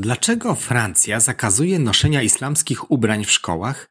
Dlaczego Francja zakazuje noszenia islamskich ubrań w szkołach?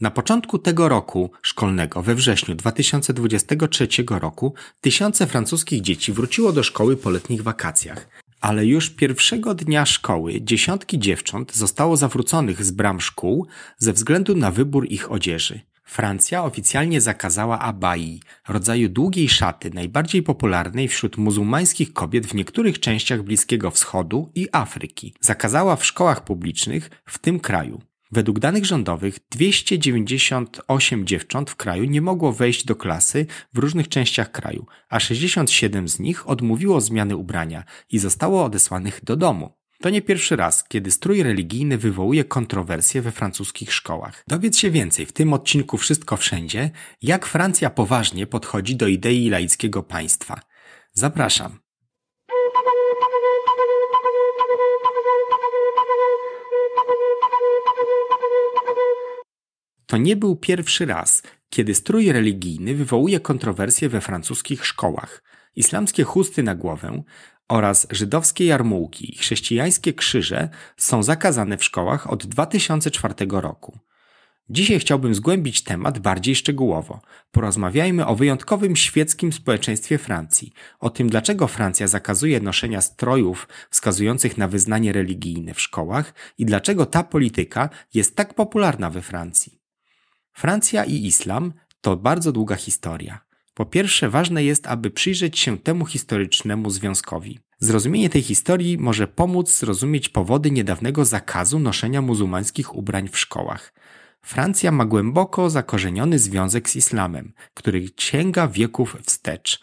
Na początku tego roku szkolnego, we wrześniu 2023 roku, tysiące francuskich dzieci wróciło do szkoły po letnich wakacjach. Ale już pierwszego dnia szkoły dziesiątki dziewcząt zostało zawróconych z bram szkół ze względu na wybór ich odzieży. Francja oficjalnie zakazała abai, rodzaju długiej szaty najbardziej popularnej wśród muzułmańskich kobiet w niektórych częściach Bliskiego Wschodu i Afryki. Zakazała w szkołach publicznych w tym kraju. Według danych rządowych 298 dziewcząt w kraju nie mogło wejść do klasy w różnych częściach kraju, a 67 z nich odmówiło zmiany ubrania i zostało odesłanych do domu. To nie pierwszy raz, kiedy strój religijny wywołuje kontrowersje we francuskich szkołach. Dowiedz się więcej w tym odcinku Wszystko Wszędzie, jak Francja poważnie podchodzi do idei laickiego państwa. Zapraszam. To nie był pierwszy raz, kiedy strój religijny wywołuje kontrowersje we francuskich szkołach. Islamskie chusty na głowę oraz żydowskie jarmułki i chrześcijańskie krzyże są zakazane w szkołach od 2004 roku. Dzisiaj chciałbym zgłębić temat bardziej szczegółowo. Porozmawiajmy o wyjątkowym świeckim społeczeństwie Francji, o tym dlaczego Francja zakazuje noszenia strojów wskazujących na wyznanie religijne w szkołach i dlaczego ta polityka jest tak popularna we Francji. Francja i islam to bardzo długa historia. Po pierwsze, ważne jest, aby przyjrzeć się temu historycznemu związkowi. Zrozumienie tej historii może pomóc zrozumieć powody niedawnego zakazu noszenia muzułmańskich ubrań w szkołach. Francja ma głęboko zakorzeniony związek z islamem, który sięga wieków wstecz.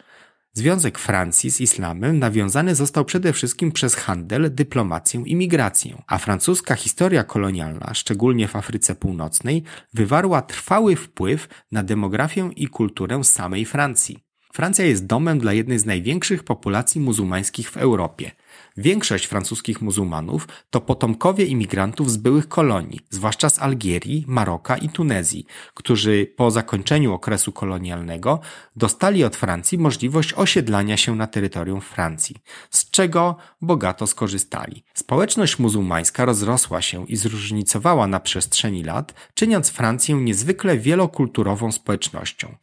Związek Francji z islamem nawiązany został przede wszystkim przez handel, dyplomację i migrację, a francuska historia kolonialna, szczególnie w Afryce Północnej, wywarła trwały wpływ na demografię i kulturę samej Francji. Francja jest domem dla jednej z największych populacji muzułmańskich w Europie. Większość francuskich muzułmanów to potomkowie imigrantów z byłych kolonii, zwłaszcza z Algierii, Maroka i Tunezji, którzy po zakończeniu okresu kolonialnego dostali od Francji możliwość osiedlania się na terytorium Francji, z czego bogato skorzystali. Społeczność muzułmańska rozrosła się i zróżnicowała na przestrzeni lat, czyniąc Francję niezwykle wielokulturową społecznością.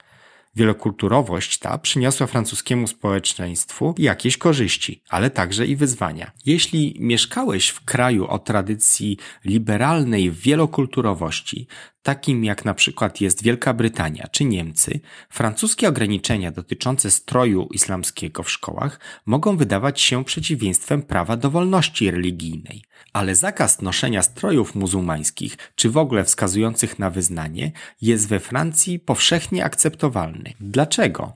Wielokulturowość ta przyniosła francuskiemu społeczeństwu jakieś korzyści, ale także i wyzwania. Jeśli mieszkałeś w kraju o tradycji liberalnej wielokulturowości, takim jak na przykład jest Wielka Brytania czy Niemcy, francuskie ograniczenia dotyczące stroju islamskiego w szkołach mogą wydawać się przeciwieństwem prawa do wolności religijnej. Ale zakaz noszenia strojów muzułmańskich, czy w ogóle wskazujących na wyznanie, jest we Francji powszechnie akceptowalny. Dlaczego?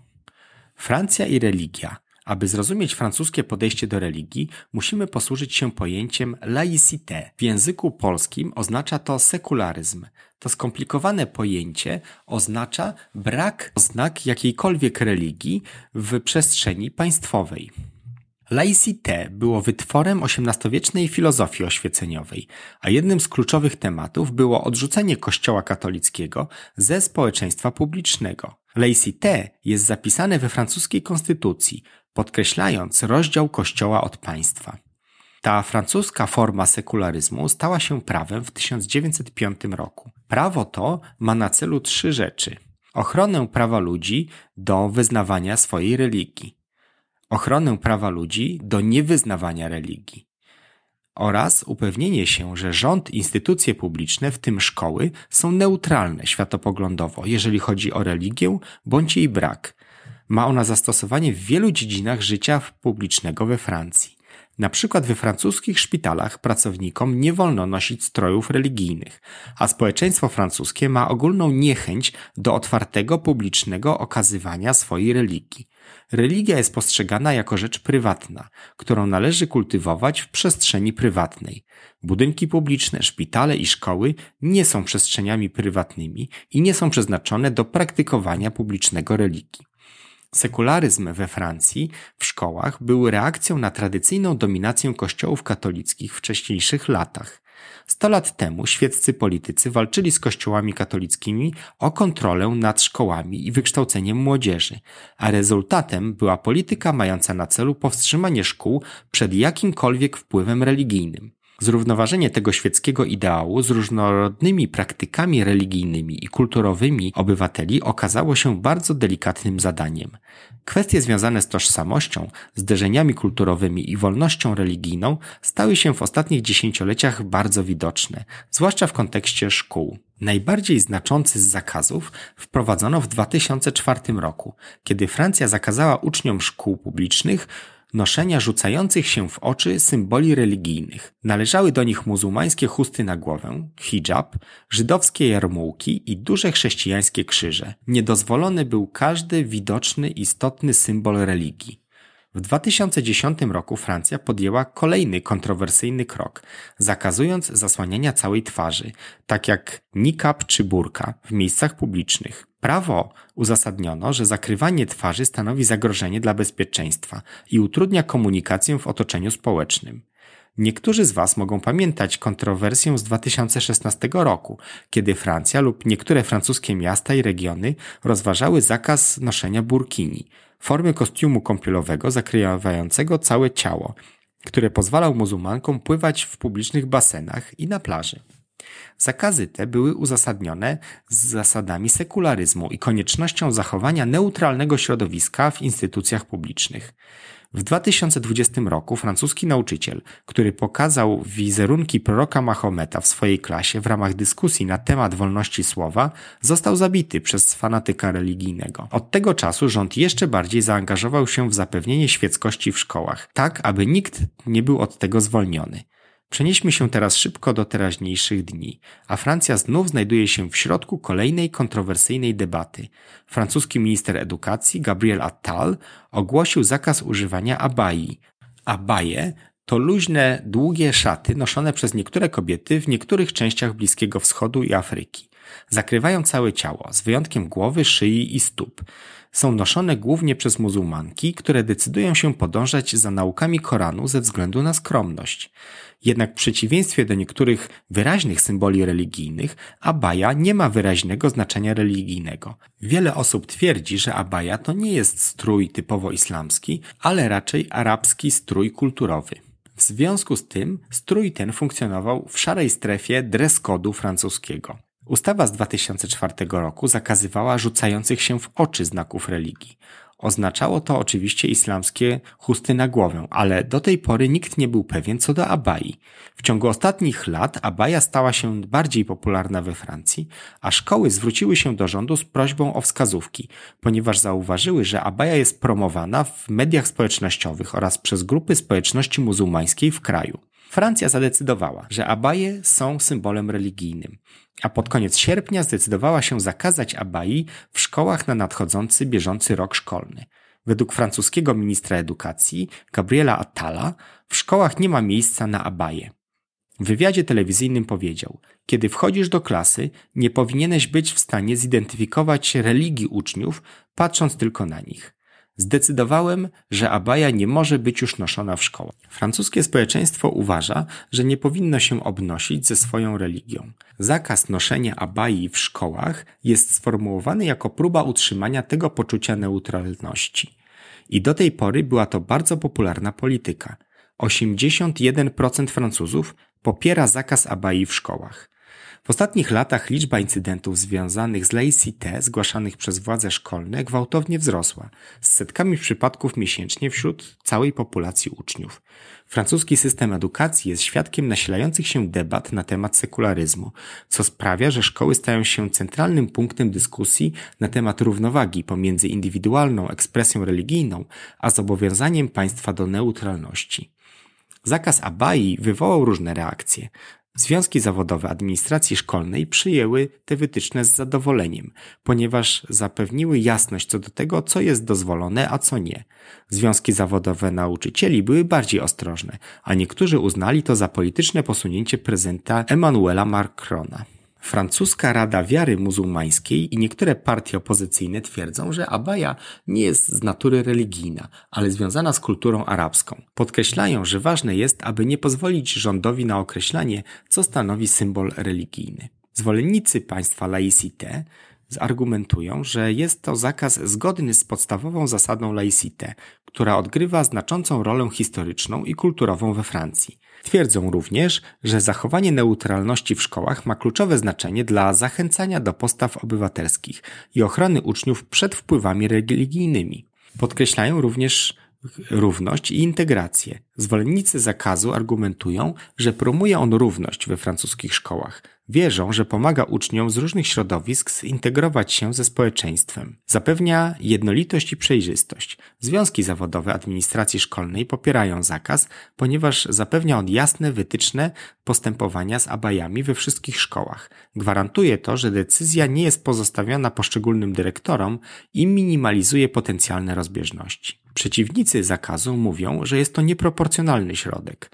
Francja i religia aby zrozumieć francuskie podejście do religii, musimy posłużyć się pojęciem laïcité. W języku polskim oznacza to sekularyzm. To skomplikowane pojęcie oznacza brak oznak jakiejkolwiek religii w przestrzeni państwowej. Laicité było wytworem XVIII-wiecznej filozofii oświeceniowej, a jednym z kluczowych tematów było odrzucenie Kościoła katolickiego ze społeczeństwa publicznego. Laicité jest zapisane we francuskiej konstytucji, podkreślając rozdział Kościoła od państwa. Ta francuska forma sekularyzmu stała się prawem w 1905 roku. Prawo to ma na celu trzy rzeczy: ochronę prawa ludzi do wyznawania swojej religii, ochronę prawa ludzi do niewyznawania religii oraz upewnienie się, że rząd instytucje publiczne, w tym szkoły, są neutralne światopoglądowo, jeżeli chodzi o religię bądź jej brak. Ma ona zastosowanie w wielu dziedzinach życia publicznego we Francji. Na przykład we francuskich szpitalach pracownikom nie wolno nosić strojów religijnych, a społeczeństwo francuskie ma ogólną niechęć do otwartego publicznego okazywania swojej religii. Religia jest postrzegana jako rzecz prywatna, którą należy kultywować w przestrzeni prywatnej. Budynki publiczne, szpitale i szkoły nie są przestrzeniami prywatnymi i nie są przeznaczone do praktykowania publicznego religii. Sekularyzm we Francji w szkołach był reakcją na tradycyjną dominację kościołów katolickich w wcześniejszych latach. Sto lat temu świeccy politycy walczyli z kościołami katolickimi o kontrolę nad szkołami i wykształceniem młodzieży, a rezultatem była polityka mająca na celu powstrzymanie szkół przed jakimkolwiek wpływem religijnym. Zrównoważenie tego świeckiego ideału z różnorodnymi praktykami religijnymi i kulturowymi obywateli okazało się bardzo delikatnym zadaniem. Kwestie związane z tożsamością, zderzeniami kulturowymi i wolnością religijną stały się w ostatnich dziesięcioleciach bardzo widoczne, zwłaszcza w kontekście szkół. Najbardziej znaczący z zakazów wprowadzono w 2004 roku, kiedy Francja zakazała uczniom szkół publicznych noszenia rzucających się w oczy symboli religijnych. Należały do nich muzułmańskie chusty na głowę, hijab, żydowskie jarmułki i duże chrześcijańskie krzyże. Niedozwolony był każdy widoczny, istotny symbol religii. W 2010 roku Francja podjęła kolejny kontrowersyjny krok, zakazując zasłaniania całej twarzy, tak jak nikab czy burka w miejscach publicznych. Prawo uzasadniono, że zakrywanie twarzy stanowi zagrożenie dla bezpieczeństwa i utrudnia komunikację w otoczeniu społecznym. Niektórzy z Was mogą pamiętać kontrowersję z 2016 roku, kiedy Francja lub niektóre francuskie miasta i regiony rozważały zakaz noszenia burkini, formy kostiumu kąpielowego zakrywającego całe ciało, które pozwalał muzułmankom pływać w publicznych basenach i na plaży. Zakazy te były uzasadnione z zasadami sekularyzmu i koniecznością zachowania neutralnego środowiska w instytucjach publicznych. W 2020 roku francuski nauczyciel, który pokazał wizerunki proroka Mahometa w swojej klasie w ramach dyskusji na temat wolności słowa, został zabity przez fanatyka religijnego. Od tego czasu rząd jeszcze bardziej zaangażował się w zapewnienie świeckości w szkołach, tak aby nikt nie był od tego zwolniony. Przenieśmy się teraz szybko do teraźniejszych dni, a Francja znów znajduje się w środku kolejnej kontrowersyjnej debaty. Francuski minister edukacji Gabriel Attal ogłosił zakaz używania abai. Abaje to luźne, długie szaty noszone przez niektóre kobiety w niektórych częściach Bliskiego Wschodu i Afryki. Zakrywają całe ciało, z wyjątkiem głowy, szyi i stóp są noszone głównie przez muzułmanki, które decydują się podążać za naukami Koranu ze względu na skromność. Jednak w przeciwieństwie do niektórych wyraźnych symboli religijnych, abaja nie ma wyraźnego znaczenia religijnego. Wiele osób twierdzi, że abaja to nie jest strój typowo islamski, ale raczej arabski strój kulturowy. W związku z tym strój ten funkcjonował w szarej strefie dress kodu francuskiego. Ustawa z 2004 roku zakazywała rzucających się w oczy znaków religii. Oznaczało to oczywiście islamskie chusty na głowę, ale do tej pory nikt nie był pewien co do abai. W ciągu ostatnich lat abaja stała się bardziej popularna we Francji, a szkoły zwróciły się do rządu z prośbą o wskazówki, ponieważ zauważyły, że abaja jest promowana w mediach społecznościowych oraz przez grupy społeczności muzułmańskiej w kraju. Francja zadecydowała, że abaje są symbolem religijnym, a pod koniec sierpnia zdecydowała się zakazać abai w szkołach na nadchodzący bieżący rok szkolny. Według francuskiego ministra edukacji Gabriela Attala w szkołach nie ma miejsca na abaje. W wywiadzie telewizyjnym powiedział: Kiedy wchodzisz do klasy, nie powinieneś być w stanie zidentyfikować religii uczniów, patrząc tylko na nich. Zdecydowałem, że abaja nie może być już noszona w szkołach. Francuskie społeczeństwo uważa, że nie powinno się obnosić ze swoją religią. Zakaz noszenia abai w szkołach jest sformułowany jako próba utrzymania tego poczucia neutralności. I do tej pory była to bardzo popularna polityka. 81% Francuzów popiera zakaz abai w szkołach. W ostatnich latach liczba incydentów związanych z laicite zgłaszanych przez władze szkolne gwałtownie wzrosła, z setkami przypadków miesięcznie wśród całej populacji uczniów. Francuski system edukacji jest świadkiem nasilających się debat na temat sekularyzmu, co sprawia, że szkoły stają się centralnym punktem dyskusji na temat równowagi pomiędzy indywidualną ekspresją religijną a zobowiązaniem państwa do neutralności. Zakaz abai wywołał różne reakcje. Związki zawodowe administracji szkolnej przyjęły te wytyczne z zadowoleniem, ponieważ zapewniły jasność co do tego, co jest dozwolone, a co nie. Związki zawodowe nauczycieli były bardziej ostrożne, a niektórzy uznali to za polityczne posunięcie prezydenta Emmanuela Macrona. Francuska Rada Wiary Muzułmańskiej i niektóre partie opozycyjne twierdzą, że abaja nie jest z natury religijna, ale związana z kulturą arabską. Podkreślają, że ważne jest, aby nie pozwolić rządowi na określanie, co stanowi symbol religijny. Zwolennicy państwa laicite zargumentują, że jest to zakaz zgodny z podstawową zasadą laicite, która odgrywa znaczącą rolę historyczną i kulturową we Francji. Twierdzą również, że zachowanie neutralności w szkołach ma kluczowe znaczenie dla zachęcania do postaw obywatelskich i ochrony uczniów przed wpływami religijnymi. Podkreślają również równość i integrację. Zwolennicy zakazu argumentują, że promuje on równość we francuskich szkołach. Wierzą, że pomaga uczniom z różnych środowisk zintegrować się ze społeczeństwem. Zapewnia jednolitość i przejrzystość. Związki zawodowe administracji szkolnej popierają zakaz, ponieważ zapewnia on jasne wytyczne postępowania z abajami we wszystkich szkołach. Gwarantuje to, że decyzja nie jest pozostawiona poszczególnym dyrektorom i minimalizuje potencjalne rozbieżności. Przeciwnicy zakazu mówią, że jest to nieproporcjonalny środek.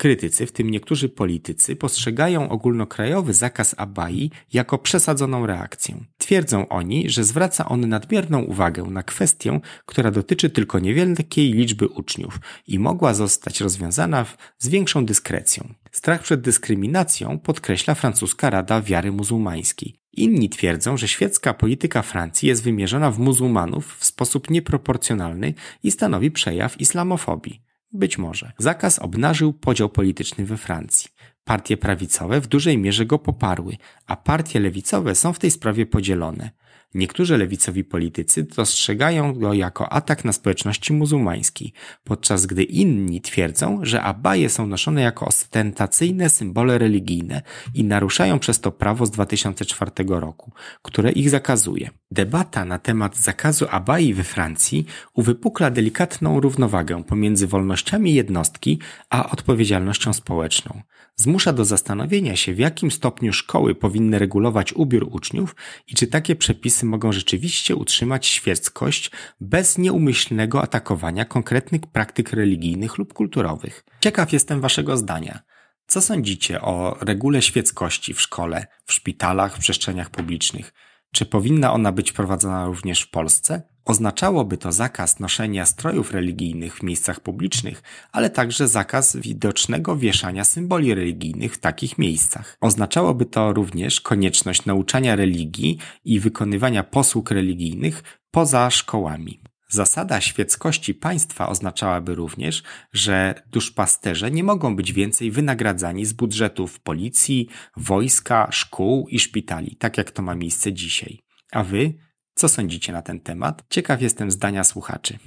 Krytycy, w tym niektórzy politycy, postrzegają ogólnokrajowy zakaz abai jako przesadzoną reakcję. Twierdzą oni, że zwraca on nadmierną uwagę na kwestię, która dotyczy tylko niewielkiej liczby uczniów i mogła zostać rozwiązana z większą dyskrecją. Strach przed dyskryminacją podkreśla francuska Rada Wiary Muzułmańskiej. Inni twierdzą, że świecka polityka Francji jest wymierzona w muzułmanów w sposób nieproporcjonalny i stanowi przejaw islamofobii. Być może. Zakaz obnażył podział polityczny we Francji. Partie prawicowe w dużej mierze go poparły, a partie lewicowe są w tej sprawie podzielone. Niektórzy lewicowi politycy dostrzegają go jako atak na społeczności muzułmańskiej, podczas gdy inni twierdzą, że abaje są noszone jako ostentacyjne symbole religijne i naruszają przez to prawo z 2004 roku, które ich zakazuje. Debata na temat zakazu abai we Francji uwypukla delikatną równowagę pomiędzy wolnościami jednostki a odpowiedzialnością społeczną zmusza do zastanowienia się, w jakim stopniu szkoły powinny regulować ubiór uczniów i czy takie przepisy mogą rzeczywiście utrzymać świeckość bez nieumyślnego atakowania konkretnych praktyk religijnych lub kulturowych. Ciekaw jestem Waszego zdania. Co sądzicie o regule świeckości w szkole, w szpitalach, w przestrzeniach publicznych? Czy powinna ona być prowadzona również w Polsce? Oznaczałoby to zakaz noszenia strojów religijnych w miejscach publicznych, ale także zakaz widocznego wieszania symboli religijnych w takich miejscach. Oznaczałoby to również konieczność nauczania religii i wykonywania posług religijnych poza szkołami. Zasada świeckości państwa oznaczałaby również, że duszpasterze nie mogą być więcej wynagradzani z budżetów policji, wojska, szkół i szpitali, tak jak to ma miejsce dzisiaj. A wy co sądzicie na ten temat? Ciekaw jestem zdania słuchaczy.